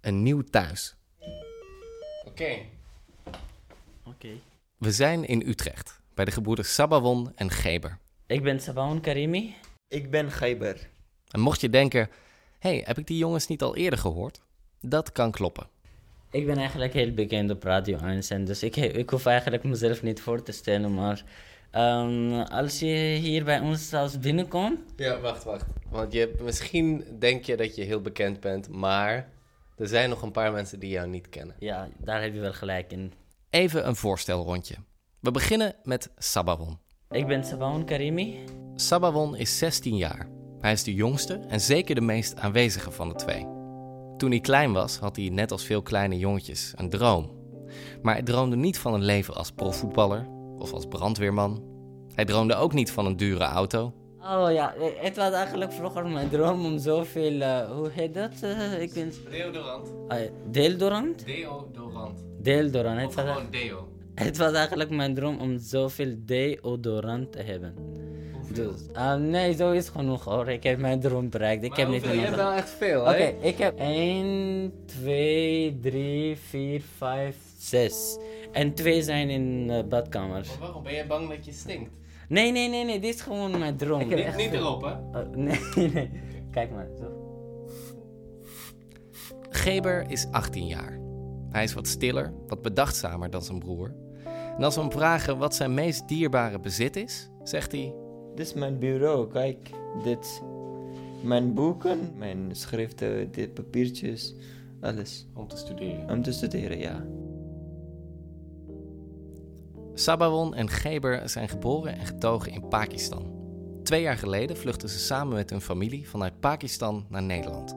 Een nieuw thuis. Oké. Oké. We zijn in Utrecht, bij de gebroeders Sabawon en Geber. Ik ben Sabaon Karimi. Ik ben Gijber. En mocht je denken, hey, heb ik die jongens niet al eerder gehoord? Dat kan kloppen. Ik ben eigenlijk heel bekend op Radio Einstein, dus ik, ik hoef eigenlijk mezelf niet voor te stellen, maar ehm, als je hier bij ons zelfs binnenkomt, Ja, wacht, wacht. Want je, misschien denk je dat je heel bekend bent, maar er zijn nog een paar mensen die jou niet kennen. ja, daar heb je wel gelijk in. Even een voorstelrondje. We beginnen met Sabawon. Ik ben Sabaon Karimi. Sabawon is 16 jaar. Hij is de jongste en zeker de meest aanwezige van de twee. Toen hij klein was, had hij net als veel kleine jongetjes een droom. Maar hij droomde niet van een leven als profvoetballer of als brandweerman. Hij droomde ook niet van een dure auto. Oh ja, eh, het was eigenlijk vroeger mijn droom om zoveel, eh, hoe heet dat? Eh, ik ben... Deodorant. Uh, deodorant? Deodorant. Deodorant. Het was, deo. het was eigenlijk mijn droom om zoveel deodorant te hebben. Dus, ah, nee, zo is genoeg hoor. Ik heb mijn droom bereikt. Ik heb niet meer Je hebt wel echt veel, Oké, ik heb 1, 2, 3, 4, 5, 6. En twee zijn in de badkamer. Waarom? Ben jij bang dat je stinkt? Nee, nee, nee, nee, dit is gewoon mijn droom. Ik heb echt veel- erop, hè? Oh, nee, nee. Kijk maar, zo. Geber is 18 jaar. Hij is wat stiller, wat bedachtzamer dan zijn broer. En als we hem vragen wat zijn meest dierbare bezit is, zegt hij... Dit is mijn bureau, kijk. Dit. Mijn boeken, mijn schriften, dit papiertjes, alles. Om te studeren. Om te studeren, ja. Sabawon en Geber zijn geboren en getogen in Pakistan. Twee jaar geleden vluchtten ze samen met hun familie vanuit Pakistan naar Nederland.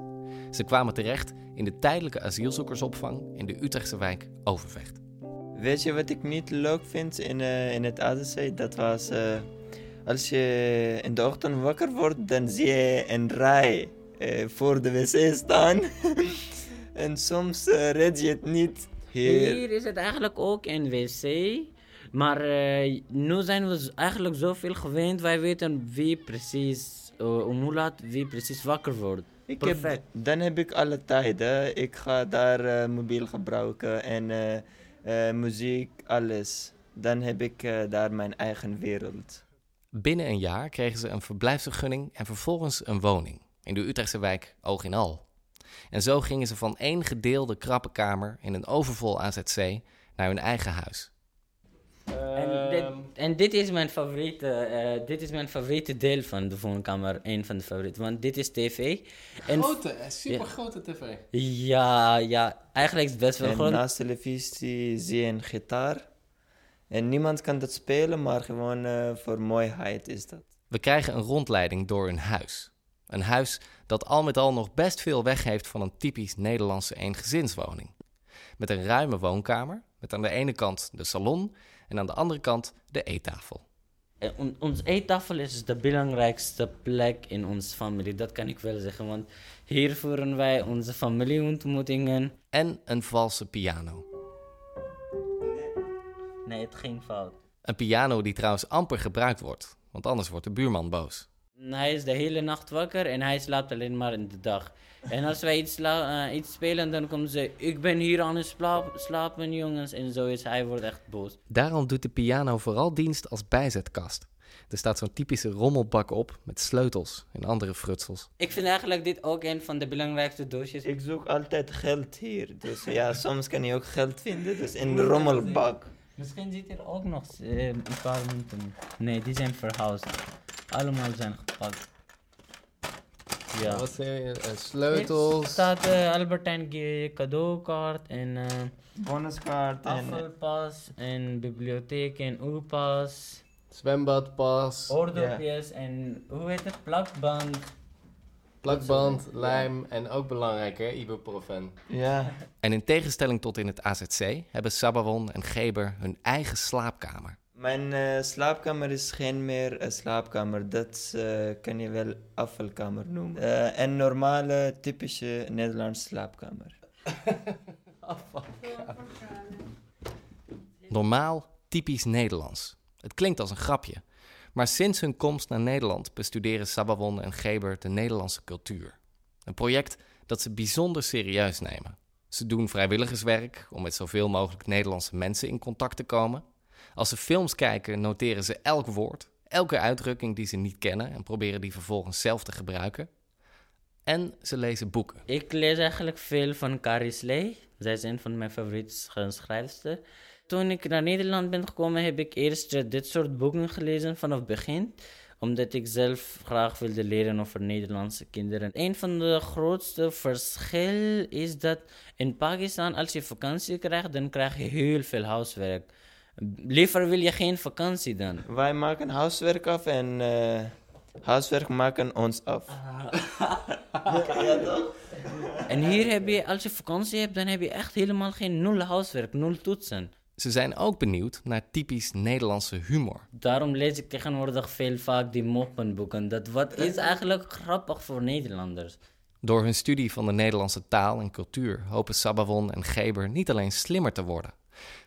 Ze kwamen terecht in de tijdelijke asielzoekersopvang in de Utrechtse wijk Overvecht. Weet je wat ik niet leuk vind in, eh, in het ADC? Dat was eh, als je in de ochtend wakker wordt, dan zie je een rij eh, voor de wc staan. en soms red je het niet. Hier. Hier is het eigenlijk ook een wc. Maar eh, nu zijn we eigenlijk zoveel gewend. Wij weten wie precies, eh, om hoe laat wie precies wakker wordt. Ik heb, Perfect. dan heb ik alle tijden. Ik ga daar eh, mobiel gebruiken en eh, eh, muziek, alles. Dan heb ik eh, daar mijn eigen wereld. Binnen een jaar kregen ze een verblijfsvergunning en vervolgens een woning in de Utrechtse wijk Oog in Al. En zo gingen ze van één gedeelde krappe kamer in een overvol AZC naar hun eigen huis. En dit, en dit is mijn favoriete, eh, dit is mijn favoriete deel van de woonkamer. Een van de favorieten. Want dit is tv. En Grote, super grote tv. ja, ja, eigenlijk is het best wel En groot. naast televisie zie je een gitaar. En niemand kan dat spelen, maar gewoon eh, voor mooiheid is dat. We krijgen een rondleiding door hun huis. Een huis dat al met al nog best veel weg heeft van een typisch Nederlandse eengezinswoning. Met een ruime woonkamer, met aan de ene kant de salon en aan de andere kant de eettafel. Eh, on- Ons eettafel is de belangrijkste plek in onze familie, dat kan ik wel zeggen. Want hier voeren wij onze familieontmoetingen. En een valse piano. Nee, het ging fout. Een piano die trouwens amper gebruikt wordt, want anders wordt de buurman boos. Hij is de hele nacht wakker en hij slaapt alleen maar in de dag. En als wij iets, sla- eh, iets spelen, dan komt ze... Ik ben hier aan het sla- slapen, jongens. En zo is hij wordt echt boos. Daarom doet de piano vooral dienst als bijzetkast. Er staat zo'n typische rommelbak op met sleutels en andere frutsels. Ik vind eigenlijk dit ook een van de belangrijkste doosjes. Ik zoek altijd geld hier. Dus ja, soms kan je ook geld vinden. Dus in de rommelbak. Misschien zit er ook nog eh, een paar munten. Nee, die zijn verhuisd. Allemaal zijn gepakt. Ja. Wat je? Er sleutels. staat eh, Albertijn cadeaukaart en eh Bonuskaart en... afvalpas en bibliotheek en oepas. Zwembadpas. Oordopjes en hoe heet het? Plakband. Plakband, lijm en ook belangrijk hè, ibuprofen. Ja. En in tegenstelling tot in het AZC hebben Sabawon en Geber hun eigen slaapkamer. Mijn eh, slaapkamer is geen meer een slaapkamer. Dat eh, kan je wel afvalkamer noemen. Eh, een normale, typische Nederlandse slaapkamer. Normaal, typisch Nederlands. Het klinkt als een grapje. Maar sinds hun komst naar Nederland bestuderen Sabawon en Geber de Nederlandse cultuur. Een project dat ze bijzonder serieus nemen. Ze doen vrijwilligerswerk om met zoveel mogelijk Nederlandse mensen in contact te komen. Als ze films kijken, noteren ze elk woord, elke uitdrukking die ze niet kennen en proberen die vervolgens zelf te gebruiken. En ze lezen boeken. Ik lees eigenlijk veel van Carrie Slee. Zij is een van mijn favoriete sch- schrijfsters. Toen ik naar Nederland ben gekomen, heb ik eerst dit soort boeken gelezen vanaf het begin. Omdat ik zelf graag wilde leren over Nederlandse kinderen. Een van de grootste verschil is dat in Pakistan, als je vakantie krijgt, dan krijg je heel veel huiswerk. Liever wil je geen vakantie dan. Wij maken huiswerk af en eh, huiswerk maken ons af. En hier heb je, als je vakantie hebt, dan heb je echt helemaal geen nul huiswerk, nul toetsen. Ze zijn ook benieuwd naar typisch Nederlandse humor. Daarom lees ik tegenwoordig veel vaak die moppenboeken. Dat wat is eigenlijk grappig voor Nederlanders. Door hun studie van de Nederlandse taal en cultuur hopen Sabawon en Geber niet alleen slimmer te worden.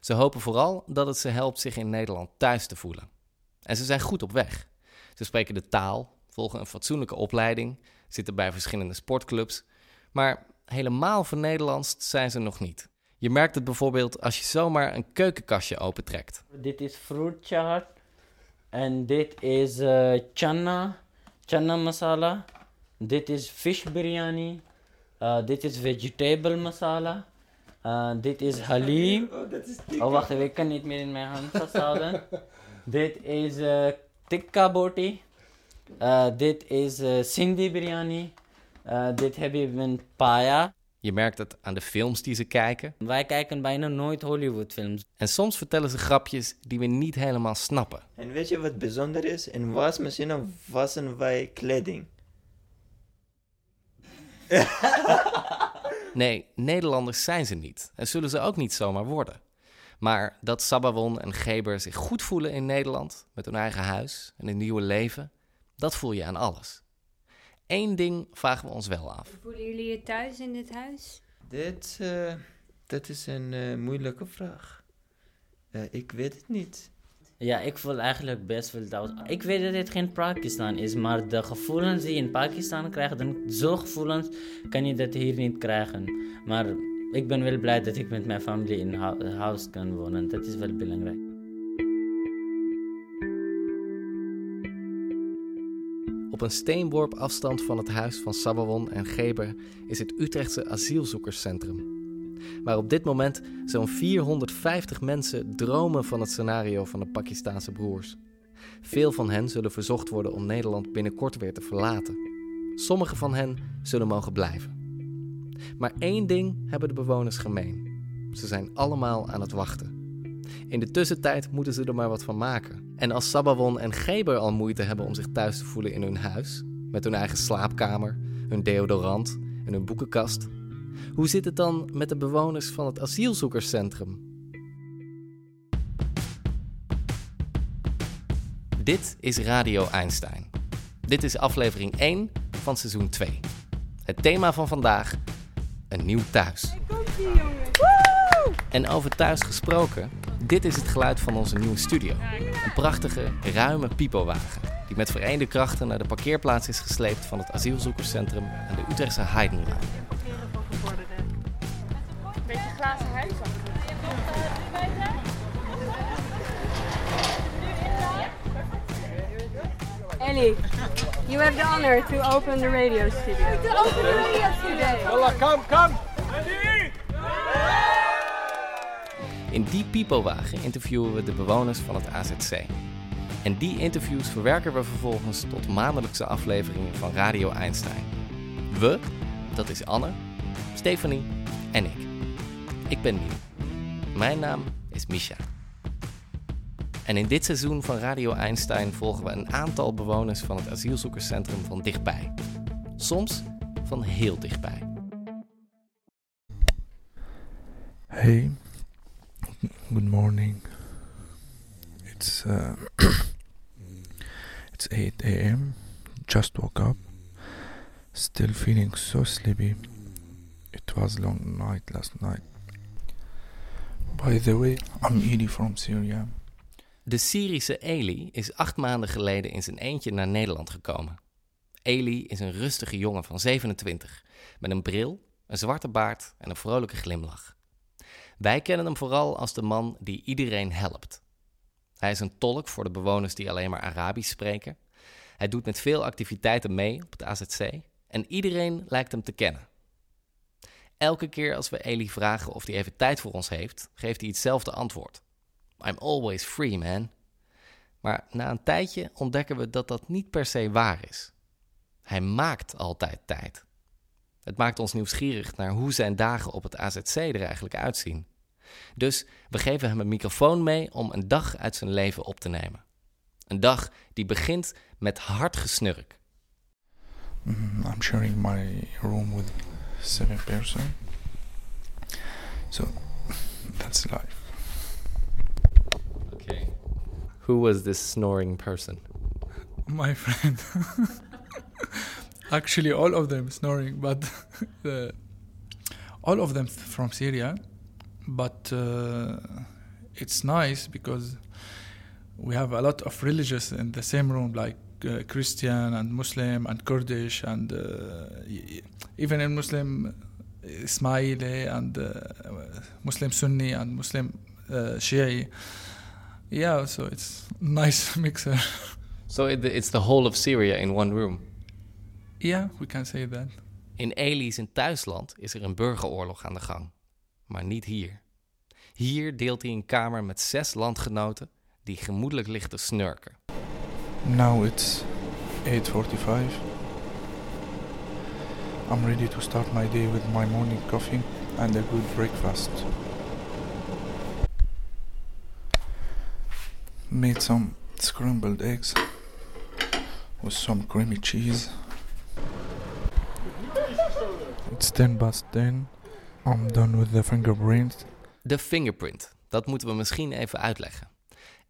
Ze hopen vooral dat het ze helpt zich in Nederland thuis te voelen. En ze zijn goed op weg. Ze spreken de taal, volgen een fatsoenlijke opleiding, zitten bij verschillende sportclubs. Maar helemaal vernederlandst zijn ze nog niet. Je merkt het bijvoorbeeld als je zomaar een keukenkastje opentrekt. Dit is fruit chaat. En dit is eh chana. Chana masala. Dit is fish biryani. Eh, dit is vegetable masala. Eh, dit is halim. Oh, wacht even, ik kan niet meer in mijn hand vasthouden. dit is eh tikka boti. Eh, dit is eh, Sindhi biryani. Dit heb je met paya. Je merkt het aan de films die ze kijken. Wij kijken bijna nooit Hollywoodfilms. En soms vertellen ze grapjes die we niet helemaal snappen. En weet je wat bijzonder is? In wasmachine wassen wij kleding. Nee, Nederlanders zijn ze niet en zullen ze ook niet zomaar worden. Maar dat Sabawon en Geber zich goed voelen in Nederland, met hun eigen huis en een nieuwe leven, dat voel je aan alles. Eén ding vragen we ons wel af. Voelen jullie je thuis in dit huis? Dit, eh, dat is een eh, moeilijke vraag. Eh, ik weet het niet. Ja, ik voel eigenlijk best wel thuis. Ik weet dat dit geen Pakistan is, maar de gevoelens die je in Pakistan krijgt, dan zo'n gevoelens kan je dat hier niet krijgen. Maar ik ben wel blij dat ik met mijn familie in hu- huis kan wonen. Dat is wel belangrijk. Op een steenworp afstand van het huis van Sabawon en Geber is het Utrechtse asielzoekerscentrum. Waar op dit moment zo'n 450 mensen dromen van het scenario van de Pakistaanse broers. Veel van hen zullen verzocht worden om Nederland binnenkort weer te verlaten. Sommige van hen zullen mogen blijven. Maar één ding hebben de bewoners gemeen. Ze zijn allemaal aan het wachten. In de tussentijd moeten ze er maar wat van maken. En als Sabawon en Geber al moeite hebben om zich thuis te voelen in hun huis, met hun eigen slaapkamer, hun deodorant en hun boekenkast, hoe zit het dan met de bewoners van het asielzoekerscentrum? Dit is Radio Einstein. Dit is aflevering 1 van seizoen 2. Het thema van vandaag: een nieuw thuis. En over thuis gesproken, dit is het geluid van onze nieuwe studio. Een prachtige, ruime pipowagen die met vereende krachten naar de parkeerplaats is gesleept van het asielzoekerscentrum aan de Utrechtse Heidenlaan. Beetje glazen huis. Ellie, you have the honor to open the radio studio. To open the radio studio. In die pipowagen interviewen we de bewoners van het AZC. En die interviews verwerken we vervolgens tot maandelijkse afleveringen van Radio Einstein. We, dat is Anne, Stefanie en ik. Ik ben nieuw. Mijn naam is Misha. En in dit seizoen van Radio Einstein volgen we een aantal bewoners van het asielzoekerscentrum van dichtbij. Soms van heel dichtbij. Hey, good morning. It's uh, it's 8 a.m. Just woke up. Still feeling so sleepy. It was long night last night. By the way, I'm Edie from Syria. De Syrische Eli is acht maanden geleden in zijn eentje naar Nederland gekomen. Eli is een rustige jongen van 27, met een bril, een zwarte baard en een vrolijke glimlach. Wij kennen hem vooral als de man die iedereen helpt. Hij is een tolk voor de bewoners die alleen maar Arabisch spreken. Hij doet met veel activiteiten mee op het AZC en iedereen lijkt hem te kennen. Elke keer als we Eli vragen of hij even tijd voor ons heeft, geeft hij hetzelfde antwoord. I'm always free, man. Maar na een tijdje ontdekken we dat dat niet per se waar is. Hij maakt altijd tijd. Het maakt ons nieuwsgierig naar hoe zijn dagen op het AZC er eigenlijk uitzien. Dus we geven hem een microfoon mee om een dag uit zijn leven op te nemen. Een dag die begint met hard gesnurk. Mm, I'm sharing my room with seven person. So that's life. Okay. Who was this snoring person? My friend. Actually, all of them snoring, but uh, all of them from Syria. But uh, it's nice because we have a lot of religious in the same room, like uh, Christian and Muslim and Kurdish, and uh, even in Muslim, Ismaili and uh, Muslim Sunni and Muslim uh, Shia. Yeah, so it's nice mixer. So it, it's the whole of Syria in one room. yeah, we can say that. In Eli zijn thuisland is er een burgeroorlog aan de gang. Maar niet hier. Hier deelt hij een kamer met zes landgenoten die gemoedelijk liggen te snurken. Now it's 8:45. I'm ready to start my day with my morning coffee and a good breakfast. Made some scrambled eggs with some creamy cheese. It's 10 past 10. I'm done with the fingerprints. De fingerprint, dat moeten we misschien even uitleggen.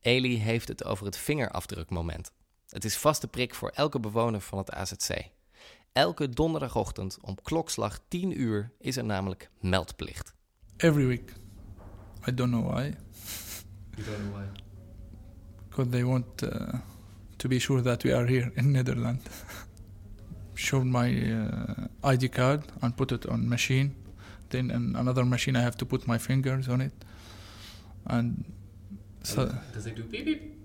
Eli heeft het over het vingerafdrukmoment. Het is vaste prik voor elke bewoner van het AZC. Elke donderdagochtend om klokslag 10 uur is er namelijk meldplicht. Every week. I don't know why. Because they want uh, to be sure that we are here in Netherlands. Show my uh, ID card and put it on machine. Then in another machine I have to put my fingers on it. And so, Does it do beep beep?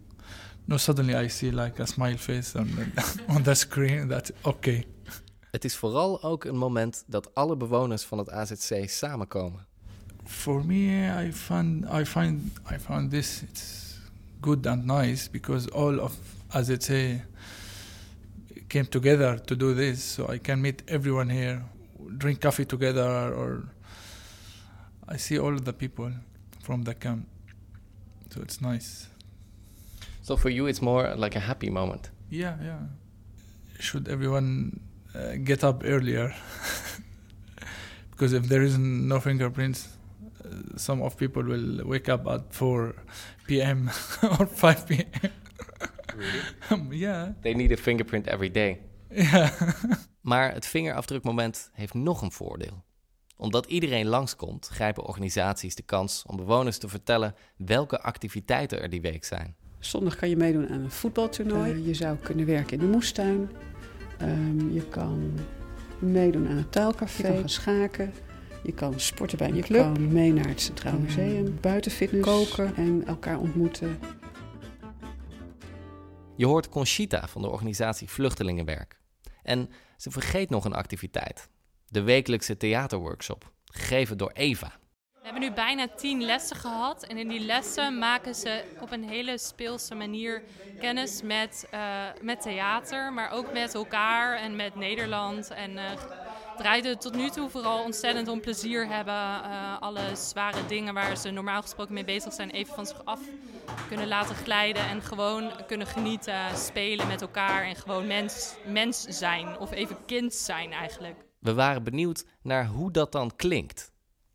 no, suddenly I see like a smile face on the, on the screen. That's okay. Het is vooral ook een moment dat alle bewoners van het AZC samenkomen. For me, I find I find I found this it's good and nice because all of as it say came together to do this, so I can meet everyone here, drink coffee together, or I see all the people from the camp, so it's nice. So for you it's more like a happy moment. Yeah, yeah. Should everyone uh, get up earlier? because if there is no fingerprints, uh, some of people will wake up at 4 p.m. or 5 p.m. yeah, They need a fingerprint every day. yeah. Maar het vingerafdrukmoment heeft nog een voordeel. Omdat iedereen langskomt, grijpen organisaties de kans om bewoners te vertellen welke activiteiten er die week zijn. Zondag kan je meedoen aan een voetbaltoernooi. Eh, je zou kunnen werken in de moestuin. Ehm, je kan meedoen aan het taalcafé. Je kan gaan schaken. Je kan sporten bij een je club. Je kan mee naar het Centraal Museum. Buiten fitness. Koken en elkaar ontmoeten. Je hoort Conchita van de organisatie Vluchtelingenwerk. En ze vergeet nog een activiteit. De wekelijkse theaterworkshop, gegeven door Eva. We hebben nu bijna tien lessen gehad. En in die lessen maken ze op een hele speelse manier kennis met, eh, met theater. Maar ook met elkaar en met Nederland. En eh, draaide tot nu toe vooral ontzettend om plezier hebben. Uh, alle zware dingen waar ze normaal gesproken mee bezig zijn, even van zich af kunnen laten glijden. En gewoon kunnen genieten, spelen met elkaar en gewoon mens, mens zijn. Of even kind zijn eigenlijk. We waren benieuwd naar hoe dat dan klinkt.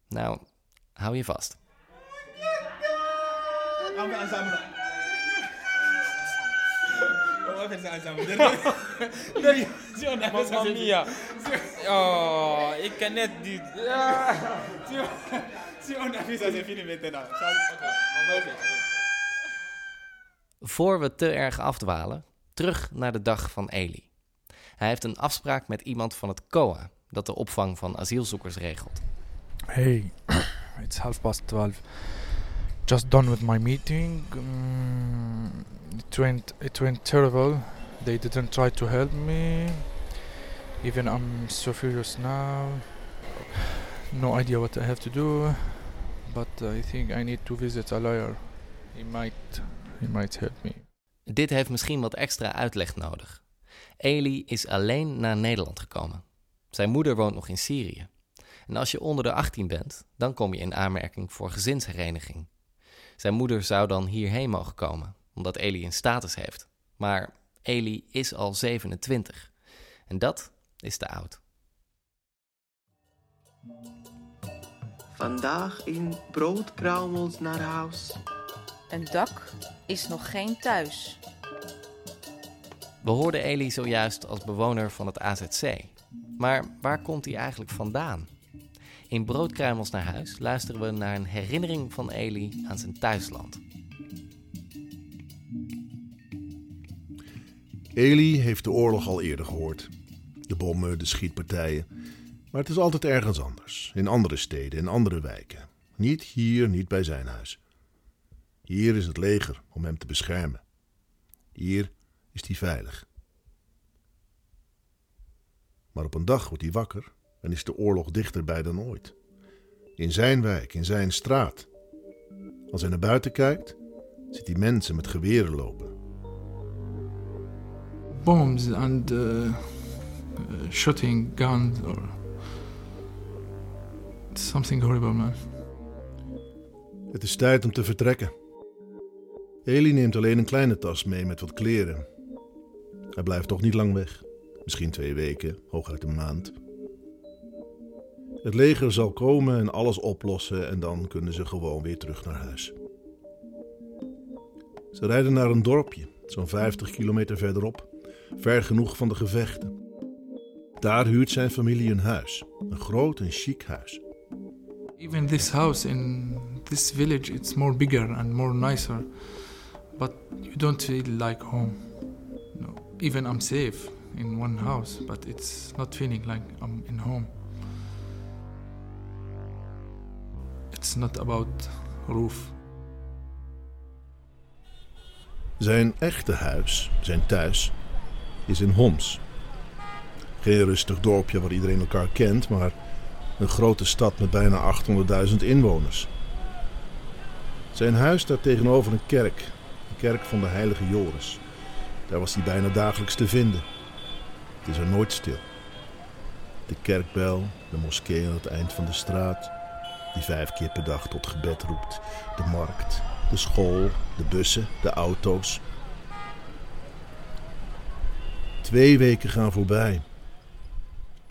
Nou, hou je vast. Mamma mia. Oh, ik kan net niet. Voor we te erg afdwalen, terug naar de dag van Eli. Hij heeft een afspraak met iemand van het COA, dat de opvang van asielzoekers regelt. Hey, it's half past twelve. Just done with my meeting. Mm, it went it went terrible. They didn't try to help me. Even I'm so furious now. No idea what I have to do. But I think I need to visit a lawyer. He might he might help me. Dit heeft misschien wat extra uitleg nodig. Eli is alleen naar Nederland gekomen. Zijn moeder woont nog in Syrië. En als je onder de 18 bent, dan kom je in aanmerking voor gezinshereniging. Zijn moeder zou dan hierheen mogen komen, omdat Eli een status heeft. Maar Eli is al 27. En dat is te oud. Vandaag in broodkruimels naar huis. Een dak is nog geen thuis. We hoorden Eli zojuist als bewoner van het AZC. Maar waar komt hij eigenlijk vandaan? In Broodkruimels naar huis luisteren we naar een herinnering van Eli aan zijn thuisland. Eli heeft de oorlog al eerder gehoord. De bommen, de schietpartijen. Maar het is altijd ergens anders. In andere steden, in andere wijken. Niet hier, niet bij zijn huis. Hier is het leger om hem te beschermen. Hier is hij veilig. Maar op een dag wordt hij wakker en is de oorlog dichterbij dan ooit. In zijn wijk, in zijn straat. Als hij naar buiten kijkt, ziet hij mensen met geweren lopen. Bombs and uh, shooting guns or something horrible, man. Het is tijd om te vertrekken. Eli neemt alleen een kleine tas mee met wat kleren. Hij blijft toch niet lang weg. Misschien twee weken, hooguit een maand. Het leger zal komen en alles oplossen en dan kunnen ze gewoon weer terug naar huis. Ze rijden naar een dorpje, zo'n 50 kilometer verderop, ver genoeg van de gevechten. Daar huurt zijn familie een huis, een groot en chic huis. Even this house in this village, it's more bigger and more nicer, but you don't feel like home. No. Even I'm safe in one house, but it's not feeling like I'm in home. It's not about roof. Zijn echte huis, zijn thuis, is in Homs. Geen rustig dorpje waar iedereen elkaar kent, maar een grote stad met bijna 800.000 inwoners. Zijn huis staat tegenover een kerk, de kerk van de heilige Joris. Daar was hij bijna dagelijks te vinden. Het is er nooit stil. De kerkbel, de moskee aan het eind van de straat, die vijf keer per dag tot gebed roept. De markt, de school, de bussen, de auto's. Twee weken gaan voorbij.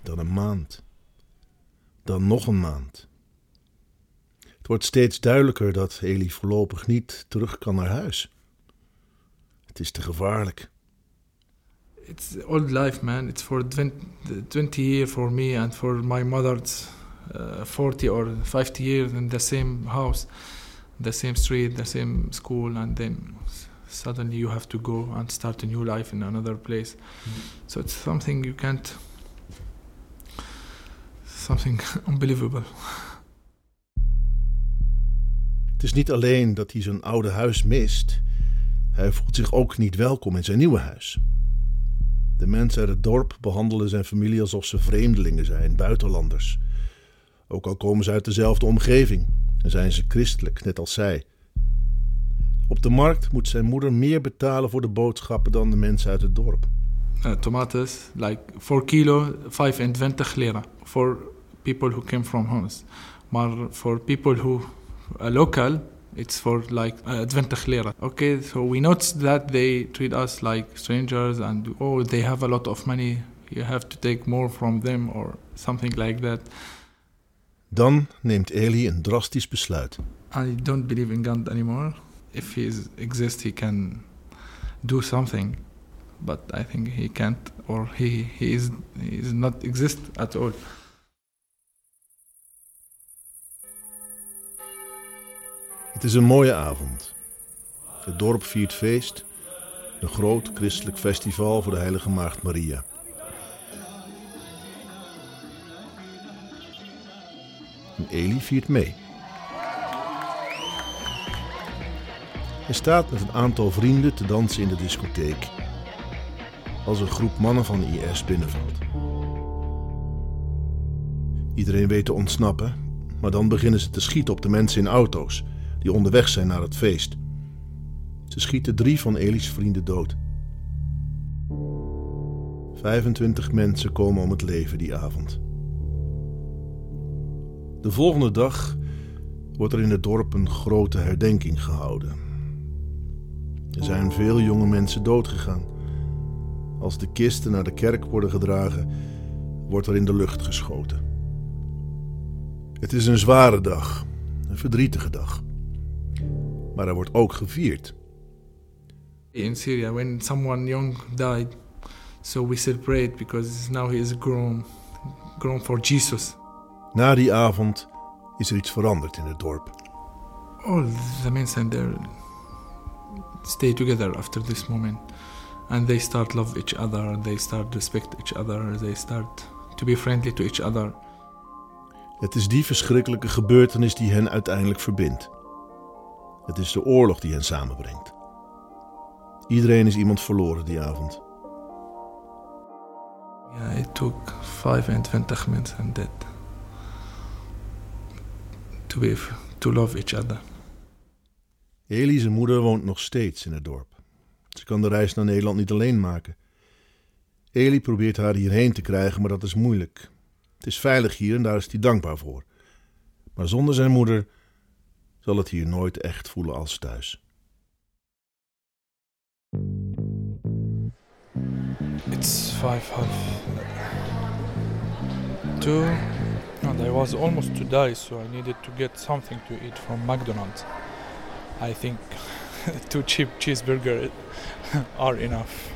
Dan een maand. Dan nog een maand. Het wordt steeds duidelijker dat Eli voorlopig niet terug kan naar huis. Het is te gevaarlijk. It's old life, man. It's for 20, 20 years for me and for my mother. Uh, 40 or 50 years in the same house, the same street, the same school, and then suddenly you have to go and start a new life in another place. So it's something you can't. Something unbelievable. Het is niet alleen dat hij zijn oude huis mist, hij voelt zich ook niet welkom in zijn nieuwe huis. De mensen uit het dorp behandelen zijn familie alsof ze vreemdelingen zijn, buitenlanders. Ook al komen ze uit dezelfde omgeving en zijn ze christelijk, net als zij. Op de markt moet zijn moeder meer betalen voor de boodschappen dan de mensen uit het dorp. uh, tomatoes, like 4 kilo, 25 lira for people who came from Homs. Maar for people who are local, it's for like uh, 20 lira. Okay, so we noticed that they treat us like strangers and oh, they have a lot of money. You have to take more from them or something like that. Dan neemt Eli een drastisch besluit. I don't believe in God anymore. If he is, exists, he can do something, but I think he can't, or he he is he is not exist at all. Het is een mooie avond. Het dorp viert feest. Een groot christelijk festival voor de Heilige Maagd Maria. En Eli viert mee. Hij staat met een aantal vrienden te dansen in de discotheek. Als een groep mannen van de IS binnenvalt. Iedereen weet te ontsnappen, maar dan beginnen ze te schieten op de mensen in auto's die onderweg zijn naar het feest. Ze schieten drie van Eli's vrienden dood. 25 mensen komen om het leven die avond. De volgende dag wordt er in het dorp een grote herdenking gehouden. Er zijn veel jonge mensen doodgegaan. Als de kisten naar de kerk worden gedragen, wordt er in de lucht geschoten. Het is een zware dag, een verdrietige dag. Maar er wordt ook gevierd. In Syria, when someone young died, so we celebrate because now he is grown, grown for Jesus. Na die avond is er iets veranderd in het dorp. All the mensen there stay together after this moment, and they start love each other. They start respect each other. They start to be friendly to each other. Het is die verschrikkelijke gebeurtenis die hen uiteindelijk verbindt. Het is de oorlog die hen samenbrengt. Iedereen is iemand verloren die avond. Ja, it took 25 mensen dead to love each other. Moeder woont nog steeds in het dorp. Ze kan de reis naar Nederland niet alleen maken. Eli probeert haar hierheen te krijgen, maar dat is moeilijk. Het is veilig hier en daar is hij dankbaar voor. Maar zonder zijn moeder zal het hier nooit echt voelen als thuis. It's five half two, and I was almost to die, so I needed to get something to eat from McDonald's. I think two cheap cheeseburgers are enough.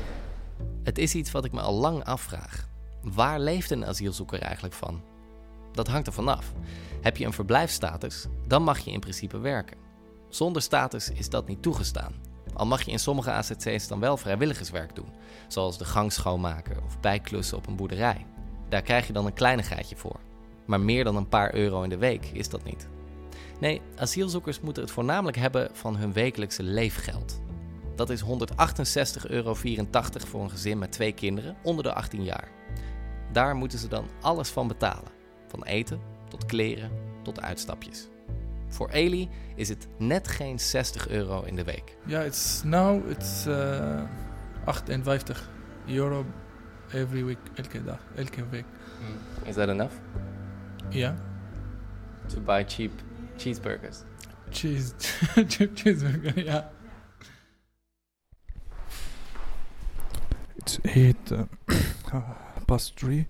Het is iets wat ik me al lang afvraag. Waar leeft een asielzoeker eigenlijk van? Dat hangt er vanaf. Heb je een verblijfsstatus, dan mag je in principe werken. Zonder status is dat niet toegestaan. Al mag je in sommige AZC's dan wel vrijwilligerswerk doen, zoals de gang schoonmaken of bijklussen op een boerderij. Daar krijg je dan een kleinigheidje voor. Maar meer dan een paar euro in de week is dat niet. Nee, asielzoekers moeten het voornamelijk hebben van hun wekelijkse leefgeld. Dat is 168,84 euro voor een gezin met twee kinderen onder de 18 jaar. Daar moeten ze dan alles van betalen. Van eten tot kleren tot uitstapjes. Voor Eli is het net geen 60 euro in de week. Ja, it's now it's uh, 58 euro every week, elke dag, elke week. Is that enough? Ja. To buy cheap cheeseburgers. Cheese, cheap cheeseburger, ja. It's eight uh, past three.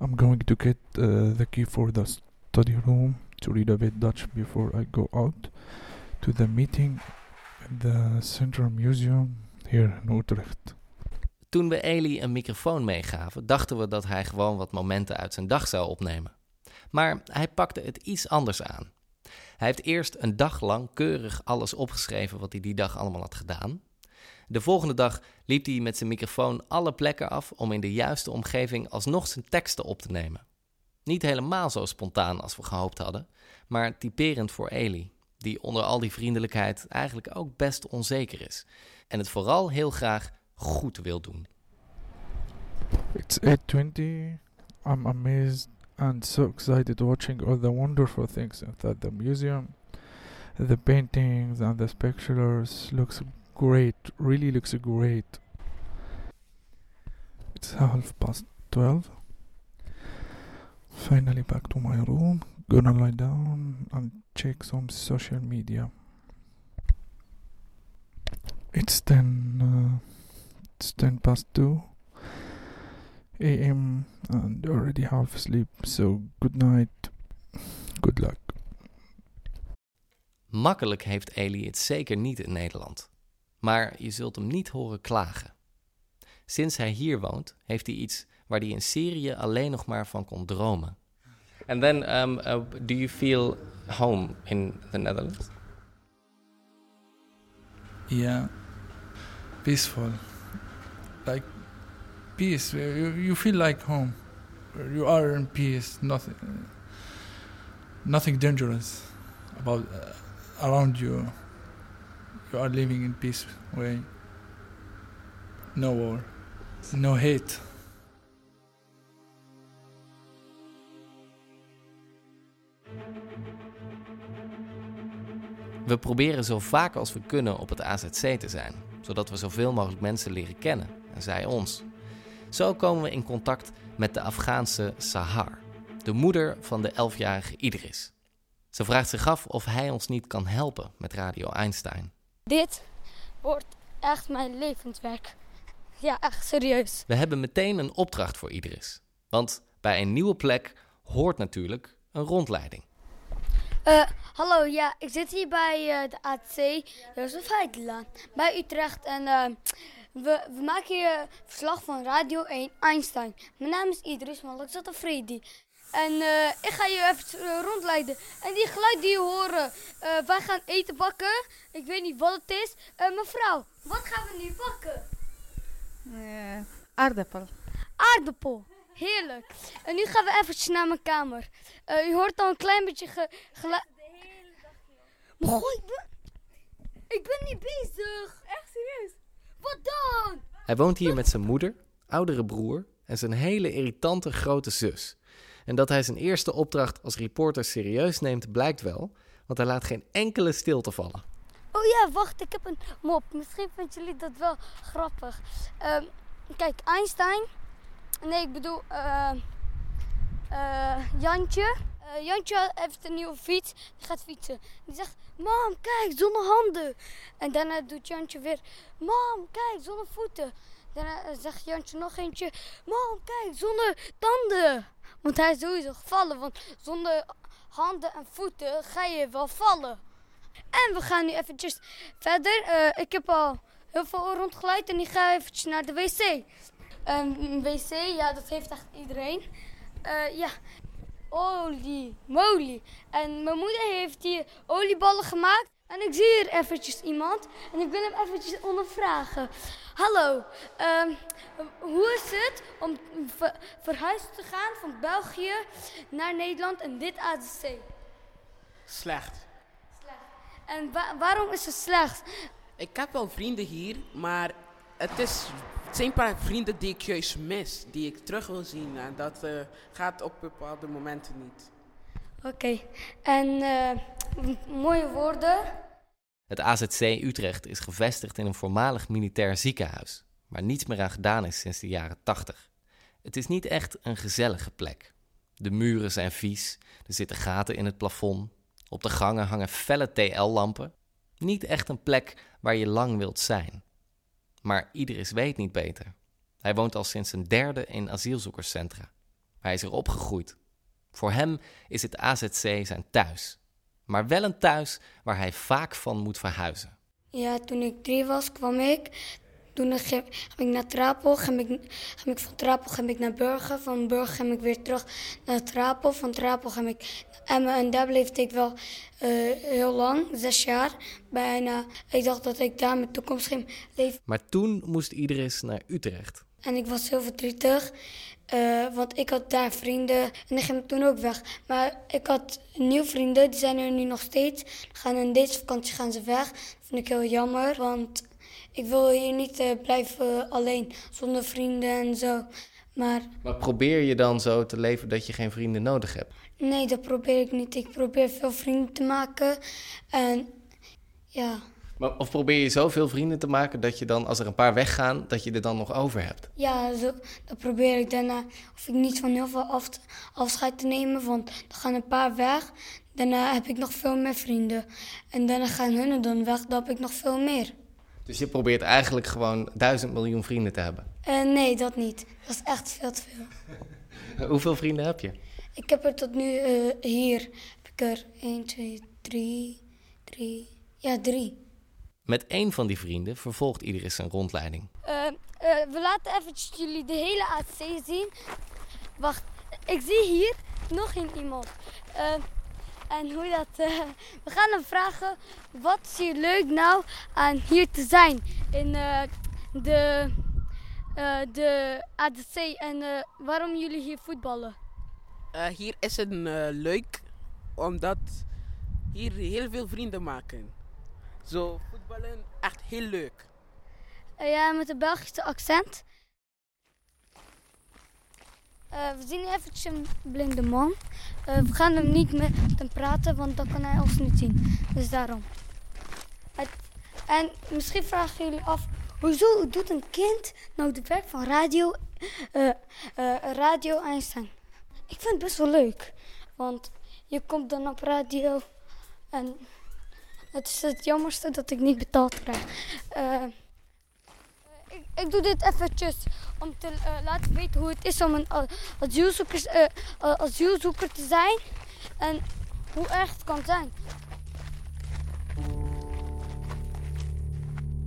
I'm going to get uh, the key for the study room to read a bit Dutch before I go out to the meeting at the Central Museum here in Utrecht. Toen we Eli een microfoon meegaven, dachten we dat hij gewoon wat momenten uit zijn dag zou opnemen. Maar hij pakte het iets anders aan. Hij heeft eerst een dag lang keurig alles opgeschreven wat hij die dag allemaal had gedaan. De volgende dag liep hij met zijn microfoon alle plekken af om in de juiste omgeving alsnog zijn teksten op te nemen. Niet helemaal zo spontaan als we gehoopt hadden, maar typerend voor Eli, die onder al die vriendelijkheid eigenlijk ook best onzeker is en het vooral heel graag goed wil doen. It's 8:20. I'm amazed and so excited watching all the wonderful things inside the museum. The paintings and the pictures looks great. Really looks great. It's half past 12. Finally back to my room. Gonna lie down and check some social media. It's 10, uh, it's 10 past 2 a.m. and already half asleep, so good night. Good luck. Makkelijk heeft Eli het zeker niet in Nederland. Maar je zult hem niet horen klagen. Sinds hij hier woont, heeft hij iets waar hij in Syrië alleen nog maar van kon dromen. And then, um, uh, do you feel home in the Netherlands? Yeah, peaceful. Like peace. You, you feel like home. You are in peace. Nothing, nothing dangerous about uh, around you. You are living in peace way. No war, no hate. We proberen zo vaak als we kunnen op het AZC te zijn, zodat we zoveel mogelijk mensen leren kennen en zij ons. Zo komen we in contact met de Afghaanse Sahar, de moeder van de 11-jarige Idris. Ze vraagt zich af of hij ons niet kan helpen met Radio Einstein. Dit wordt echt mijn levenswerk. Ja, echt serieus. We hebben meteen een opdracht voor Idris. Want bij een nieuwe plek hoort natuurlijk een rondleiding. Uh, hallo, ja, ik zit hier bij uh, de AC Jozef Heidelaan bij Utrecht. En uh, we, we, maken hier verslag van Radio 1 Einstein. Mijn naam is Idris Malik Zatafredi. En ik ga je even rondleiden. En die geluid die je horen, wij gaan eten bakken. Ik weet niet wat het is. mevrouw, wat gaan we nu bakken? aardappel. Aardappel. Heerlijk. En nu gaan we eventjes naar mijn kamer. Uh, u hoort al een klein beetje ge geluid. Maar goh, ik ben... ik ben niet bezig. Wat dan? Hij woont hier met zijn moeder, oudere broer en zijn hele irritante grote zus. En dat hij zijn eerste opdracht als reporter serieus neemt, blijkt wel, want hij laat geen enkele stilte vallen. Oh ja, wacht, ik heb een mop. Misschien vinden jullie dat wel grappig. Uh, kijk, Einstein Nee, ik bedoel uh, uh, Jantje. Uh, Jantje heeft een nieuwe fiets. Die gaat fietsen. Die zegt, mam, kijk, zonder handen. En daarna doet Jantje weer, mam, kijk, zonder voeten. Daarna zegt Jantje nog eentje, mam, kijk, zonder tanden. Want hij is sowieso gevallen, want zonder handen en voeten ga je wel vallen. En we gaan nu eventjes verder. ik heb al heel veel rondgeleid en ik ga eventjes naar de wc. Een wc, ja, dat heeft echt iedereen. Ja, olie, moly. En mijn moeder heeft hier olieballen gemaakt. En ik zie hier eventjes iemand. En ik wil hem eventjes ondervragen. Hallo, uh, hoe is het om ver verhuisd te gaan van België naar Nederland en dit ADC? Slecht. Slecht. En wa waarom is het slecht? Ik heb wel vrienden hier, maar het is het zijn een paar vrienden die ik juist mis, die ik terug wil zien. En dat uh, gaat op bepaalde momenten niet. Oké, okay. en uh, mooie woorden. Het AZC Utrecht is gevestigd in een voormalig militair ziekenhuis, waar niets meer aan gedaan is sinds de jaren 80. Het is niet echt een gezellige plek. De muren zijn vies, er zitten gaten in het plafond, op de gangen hangen felle TL-lampen. Niet echt een plek waar je lang wilt zijn. Maar Idris weet niet beter. Hij woont al sinds een derde in asielzoekerscentra. Hij is er opgegroeid. Voor hem is het AZC zijn thuis. Maar wel een thuis waar hij vaak van moet verhuizen. Ja, toen ik drie was, kwam ik. Toen ging, ik naar Trapel, ging ik, ging ik van Trapel ging ik naar Burger. Van Burger ging ik weer terug naar Trapel. Van Trapel ging ik naar Emmen. En daar bleef ik wel uh, heel lang, zes jaar bijna. Ik dacht dat ik daar mijn toekomst ging leven. Maar toen moest Idris naar Utrecht. En ik was heel verdrietig. Uh, want ik had daar vrienden en die gingen toen ook weg. Maar ik had nieuwe vrienden, die zijn er nu nog steeds. Gaan in deze vakantie gaan ze weg. Dat vind ik heel jammer, want ik wil hier niet uh, blijven alleen zonder vrienden en zo. Maar, maar probeer je dan zo te leven dat je geen vrienden nodig hebt? Nee, dat probeer ik niet. Ik probeer veel vrienden te maken. En ja. Maar, of probeer je zoveel vrienden te maken dat je dan, als er een paar weggaan, dat je er dan nog over hebt? Ja, zo, dan probeer ik daarna, of ik niet van heel veel af, afscheid te nemen, want dan gaan een paar weg. Daarna heb ik nog veel meer vrienden. En daarna gaan hun dan weg, dan heb ik nog veel meer. Dus je probeert eigenlijk gewoon duizend miljoen vrienden te hebben? Uh, nee, dat niet. Dat is echt veel te veel. Hoeveel vrienden heb je? Ik heb er tot nu uh, hier, heb ik er 1, 2, 3, 3, ja 3. Met één van die vrienden vervolgt Iris zijn rondleiding. Uh, we laten eventjes jullie de hele ATC zien. Wacht, ik zie hier nog een iemand. En hoe dat. Uh, we gaan hem vragen. Wat is hier leuk nou aan hier te zijn in uh, de, uh, de ADC en waarom jullie hier voetballen? hier is het leuk omdat hier heel veel vrienden maken. Zo voetballen echt heel leuk. ja, met een Belgische accent. Uh, we zien eventjes een blinde man. Uh, we gaan hem niet met hem praten, want dan kan hij ons niet zien. Dus daarom. En misschien vragen jullie af, hoezo doet een kind nou de werk van radio, uh, radio Einstein? Ik vind het best wel leuk, want je komt dan op radio en het is het jammerste dat ik niet betaald krijg. Ik, ik, doe dit eventjes om te uh, laten weten hoe het is om een asielzoeker, uh, asielzoeker te zijn en hoe erg het kan zijn.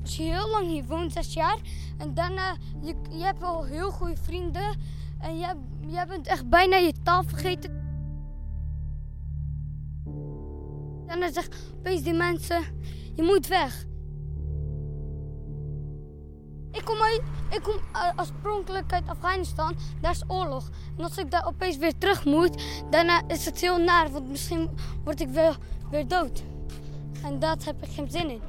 Als je heel lang hier woont, zes jaar, en daarna, je, je hebt wel heel goede vrienden en je, je bent echt bijna je taal vergeten. En dan zeggen opeens die mensen, je moet weg. Ik kom, ik kom oorspronkelijk uit Afghanistan. Daar is oorlog. En als ik daar opeens weer terug moet, daarna is het heel naar. Want misschien word ik weer, weer dood. En dat heb ik geen zin in.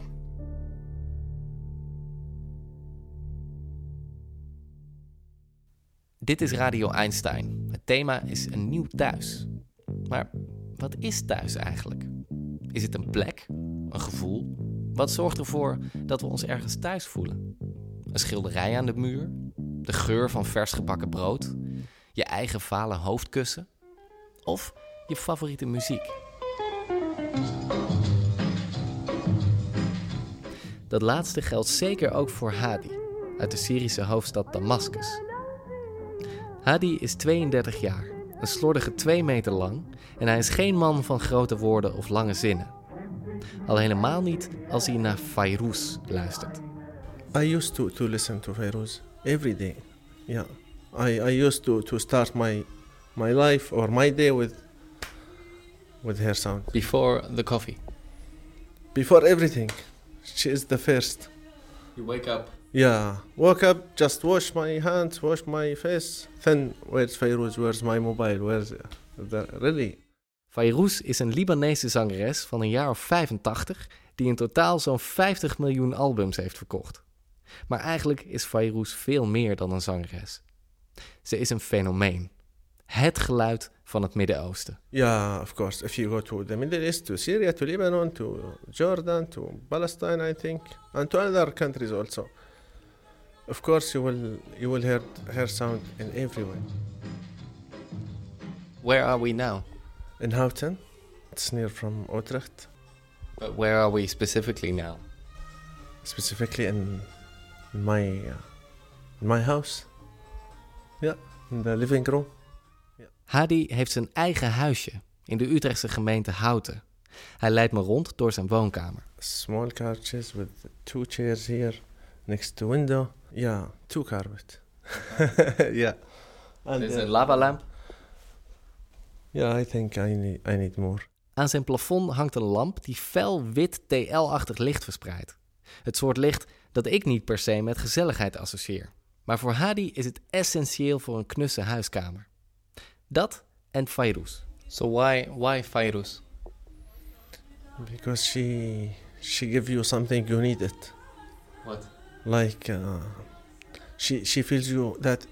Dit is Radio Einstein. Het thema is een nieuw thuis. Maar wat is thuis eigenlijk? Is het een plek? Een gevoel? Wat zorgt ervoor dat we ons ergens thuis voelen? Een schilderij aan de muur, de geur van vers gebakken brood, je eigen vale hoofdkussen of je favoriete muziek. Dat laatste geldt zeker ook voor Hadi uit de Syrische hoofdstad Damascus. Hadi is 32 jaar, een slordige 2 meter lang en hij is geen man van grote woorden of lange zinnen. Al helemaal niet als hij naar Fairuz luistert. I used to, to listen to Feroz every day. Yeah, I, I used to, to start my my life or my day with with her sound. Before the coffee. Before everything, she is the first. You wake up. Yeah, woke up, just wash my hands, wash my face. Then where's Feroz? Where's my mobile? Where's the, really? Fayrouz is een Libanese zangeres van een jaar of 85 die in totaal zo'n 50 miljoen albums heeft verkocht. Maar eigenlijk is Fayrouz veel meer dan een zangeres. Ze is een fenomeen. Het geluid van het Midden-Oosten. Yeah, of course. If you go to the Middle East, to Syria, to Lebanon, to Jordan, to Palestine, I think, and to other countries also. Of course, you will you will hear her sound in everywhere. Where are we now? In Houten. It's near from Utrecht. But where are we specifically now? Specifically in my uh, my house. Ja, in de living room. Yeah. Hadi heeft zijn eigen huisje in de Utrechtse gemeente Houten. Hij leidt me rond door zijn woonkamer. Small couches with two chairs here next to window. Yeah, two carpet. yeah. And There's a lava lamp. Yeah, I think I need, I need more. Aan zijn plafond hangt een lamp die fel wit TL-achtig licht verspreidt. Het soort licht dat ik niet per se met gezelligheid associeer. Maar voor Hadi is het essentieel voor een knusse huiskamer. Dat en Fairuz. So why, why Fairuz? Because she, she gives you something you needed. What? Like, uh, she, she feels you that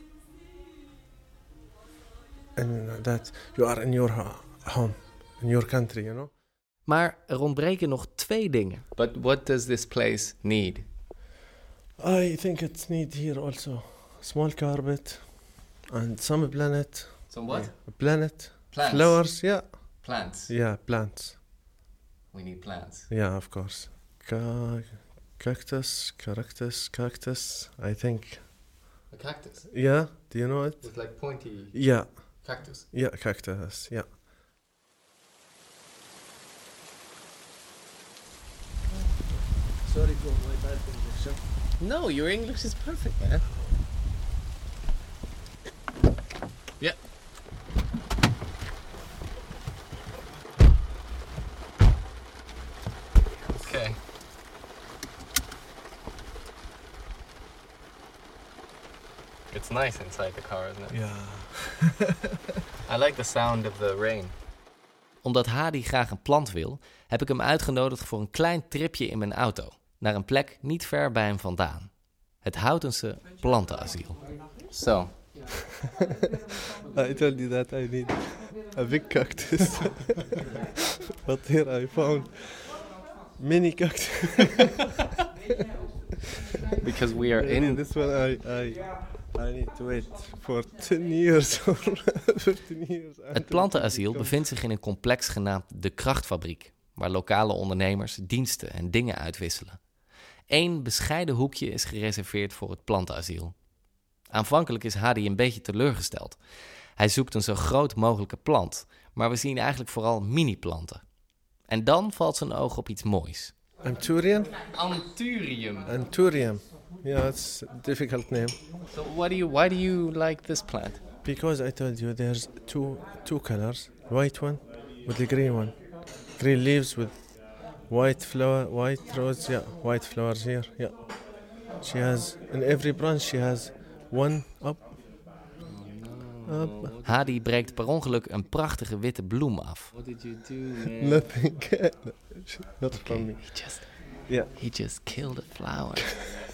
and that you are in your home, in your country, you know. Maar er ontbreken nog twee dingen. But what does this place need? I think it's need here also small carpet and some planet. Some what? Yeah, planet. Plants. Flowers, yeah. Plants. Yeah, plants. We need plants. Yeah, of course. Ca- cactus, cactus, cactus. I think. A cactus? Yeah. Do you know it? With like pointy Yeah. cactus. Yeah, cactus. Yeah. Sorry for my bad English. No, your English is perfect, man. Yeah. Okay. It's nice inside the car, isn't it? Yeah. I like the sound of the rain. Omdat Hadi graag een plant wil, heb ik hem uitgenodigd voor een klein tripje in mijn auto. Naar een plek niet ver bij hem vandaan. Het Houtense plantenasiel. Zo. I told you that I need a big cactus. but here I found mini cactus. Because we are in- this one. I, I, I need to wait for 10 years or 15 years. Het plantenasiel bevindt zich in een complex genaamd De Krachtfabriek, waar lokale ondernemers diensten en dingen uitwisselen. Eén bescheiden hoekje is gereserveerd voor het plantenasiel. Aanvankelijk is Hadi een beetje teleurgesteld. Hij zoekt een zo groot mogelijke plant, maar we zien eigenlijk vooral mini-planten. En dan valt zijn oog op iets moois. Anturium? Anturium. Anturium. Yeah, it's a difficult name. So what do you, why do you like this plant? Because I told you there's two two colors, white one with the green one. Green leaves with white flower, white rose, yeah, white flowers here, yeah. She has in every branch she has one up. Up. Hadi breekt per ongeluk een prachtige witte bloem af. What did you do, man? Nothing. Not from me. He just, Yeah. he just killed a flower.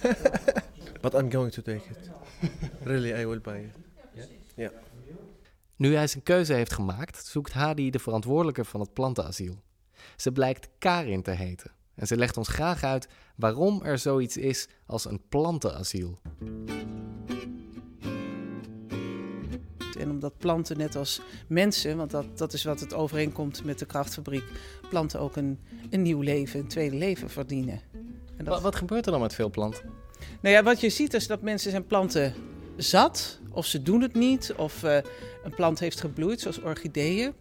But I'm going to take it. really, I will buy it. Yeah. Nu hij zijn keuze heeft gemaakt, zoekt Hadi de verantwoordelijke van het plantenasiel. Ze blijkt Karin te heten. En ze legt ons graag uit waarom er zoiets is als een plantenasiel. En omdat planten net als mensen, want dat, dat is wat het overeenkomt met de krachtfabriek, planten ook een, een nieuw leven, een tweede leven verdienen. En Wat, wat gebeurt er dan met veel planten? Nou ja, wat je ziet is dat mensen zijn planten zat, of ze doen het niet, of eh, een plant heeft gebloeid, zoals orchideeën.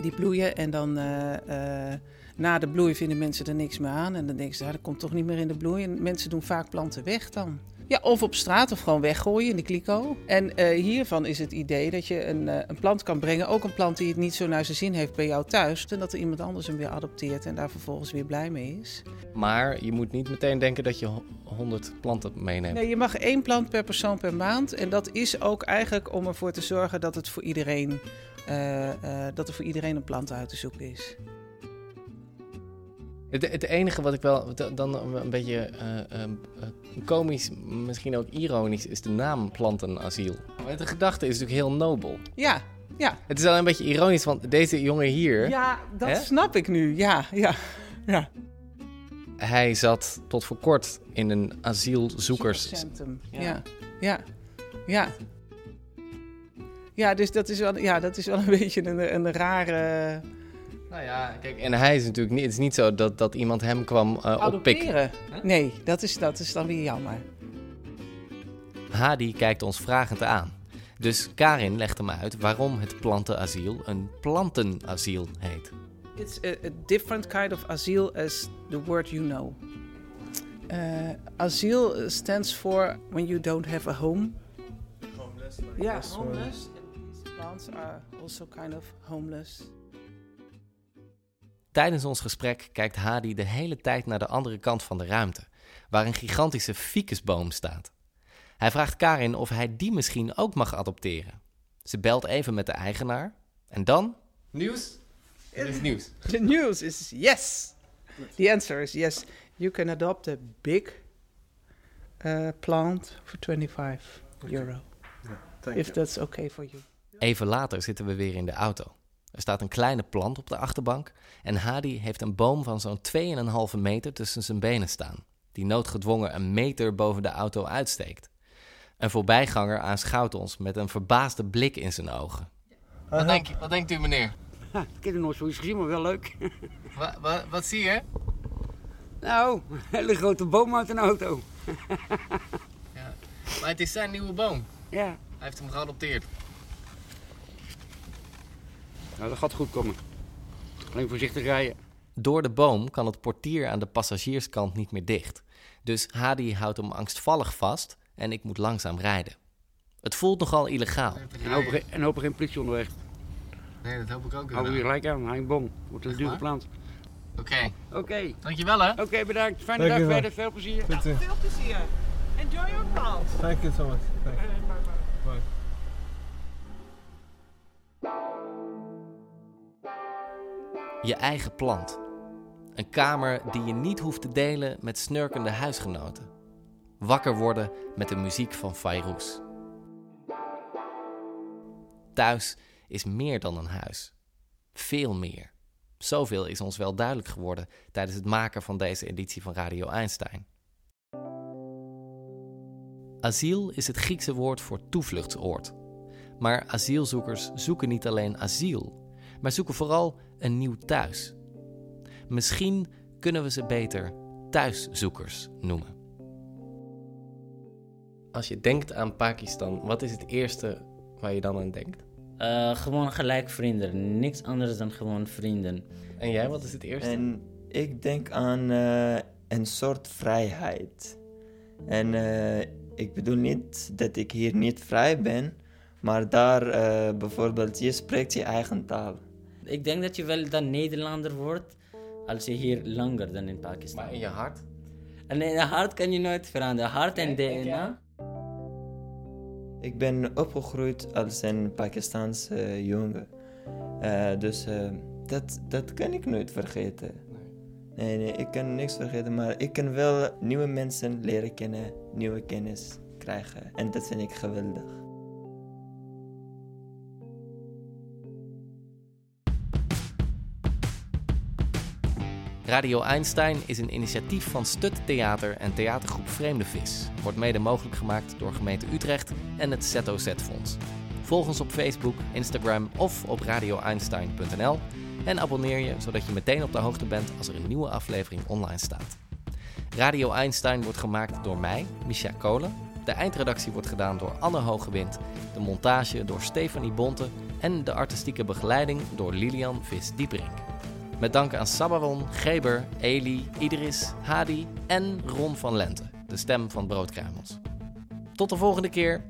Die bloeien en dan eh, eh, na de bloei vinden mensen er niks meer aan. En dan denken ze, ja, dat komt toch niet meer in de bloei. En mensen doen vaak planten weg dan. Ja, of op straat of gewoon weggooien in de kliko. En eh, hiervan is het idee dat je een, eh, een plant kan brengen, ook een plant die het niet zo naar zijn zin heeft bij jou thuis. En dat er iemand anders hem weer adopteert en daar vervolgens weer blij mee is. Maar je moet niet meteen denken dat je ho- 100 planten meeneemt. Nee, je mag één plant per persoon per maand. En dat is ook eigenlijk om ervoor te zorgen dat, het voor iedereen, eh, dat er voor iedereen een plant uit te zoeken is. Het, het enige wat ik wel dan een beetje eh, eh, eh, komisch, misschien ook ironisch, is de naam plantenasiel. De gedachte is natuurlijk heel nobel. Ja, ja. Het is wel een beetje ironisch, want deze jongen hier... Ja, dat hè, snap ik nu. Ja, ja, ja. Hij zat tot voor kort in een asielzoekers... Centrum. Ja, ja, ja. Ja, dus dat is wel, ja, dat is wel een beetje een, een rare... Nou ja, kijk, en hij is natuurlijk niet... Het is niet zo dat, dat iemand hem kwam eh oppikken. Nee, dat is, dat is dan weer jammer. Hadi kijkt ons vragend aan. Dus Karin legt hem uit waarom het plantenasiel een plantenasiel heet. It's a, a different kind of asiel as the word you know. Uh, asiel stands for when you don't have a home. Homeless. Yeah, this one. homeless. These plants are also kind of homeless. Tijdens ons gesprek kijkt Hadi de hele tijd naar de andere kant van de ruimte, waar een gigantische ficusboom staat. Hij vraagt Karin of hij die misschien ook mag adopteren. Ze belt even met de eigenaar en dan... Nieuws? Er is nieuws. The news is yes. The answer is yes. You can adopt a big uh, plant for 25 euro. thank if you. that's okay for you. Even later zitten we weer in de auto. Er staat een kleine plant op de achterbank en Hadi heeft een boom van zo'n 2,5 meter tussen zijn benen staan, die noodgedwongen een meter boven de auto uitsteekt. Een voorbijganger aanschouwt ons met een verbaasde blik in zijn ogen. Wat, denk, wat denkt u, meneer? ik heb er nooit zoiets gezien, maar wel leuk. Wat, wat, wat zie je? Nou, een hele grote boom uit een auto. ja. Maar het is zijn nieuwe boom. Ja. Hij heeft hem geadopteerd. Nou, dat gaat goed komen. Alleen voorzichtig rijden. Door de boom kan het portier aan de passagierskant niet meer dicht. Dus Hadi houdt hem angstvallig vast en ik moet langzaam rijden. Het voelt nogal illegaal. En hopen, geen- en hopen geen politie onderweg. Nee, dat hoop ik ook. Hou je gelijk aan, hij een boom. Wordt een duur waar? geplant. Oké. Oké. Dankjewel hè. Oké, bedankt. Fijne dag verder. Veel plezier. Goed, eh. veel plezier. Enjoy your plant. Thank you so much. Thank you. Bye. Je eigen plant. Een kamer die je niet hoeft te delen met snurkende huisgenoten. Wakker worden met de muziek van Fairuz. Thuis is meer dan een huis. Veel meer. Zoveel is ons wel duidelijk geworden tijdens het maken van deze editie van Radio Einstein. Asiel is het Griekse woord voor toevluchtsoord. Maar asielzoekers zoeken niet alleen asiel, maar zoeken vooral een nieuw thuis. Misschien kunnen we ze beter thuiszoekers noemen. Als je denkt aan Pakistan, wat is het eerste waar je dan aan denkt? Eh, gewoon gelijk vrienden. Niks anders dan gewoon vrienden. En jij, wat is het eerste? En ik denk aan eh, een soort vrijheid. En eh, ik bedoel niet dat ik hier niet vrij ben, maar daar eh, bijvoorbeeld, je spreekt je eigen taal. Ik denk dat je wel dan Nederlander wordt als je hier langer dan in Pakistan. Maar in je hart? En in je hart kan je nooit veranderen. Hart en DNA. Ik ben opgegroeid als een Pakistaanse jongen. Eh, dus eh, dat, dat kan ik nooit vergeten. Nee, nee, ik kan niks vergeten, maar ik kan wel nieuwe mensen leren kennen, nieuwe kennis krijgen. En dat vind ik geweldig. Radio Einstein is een initiatief van Stut Theater en theatergroep Vreemde Vis. Wordt mede mogelijk gemaakt door gemeente Utrecht en het ZOZ-fonds. Volg ons op Facebook, Instagram of op radioeinstein.nl en abonneer je zodat je meteen op de hoogte bent als er een nieuwe aflevering online staat. Radio Einstein wordt gemaakt door mij, Micha Kolen. De eindredactie wordt gedaan door Anne Hogewind, de montage door Stefanie Bonte en de artistieke begeleiding door Lilian Vis-Dieperink. Met dank aan Sabaron, Geber, Eli, Idris, Hadi en Ron van Lente, de stem van Broodkruimels. Tot de volgende keer.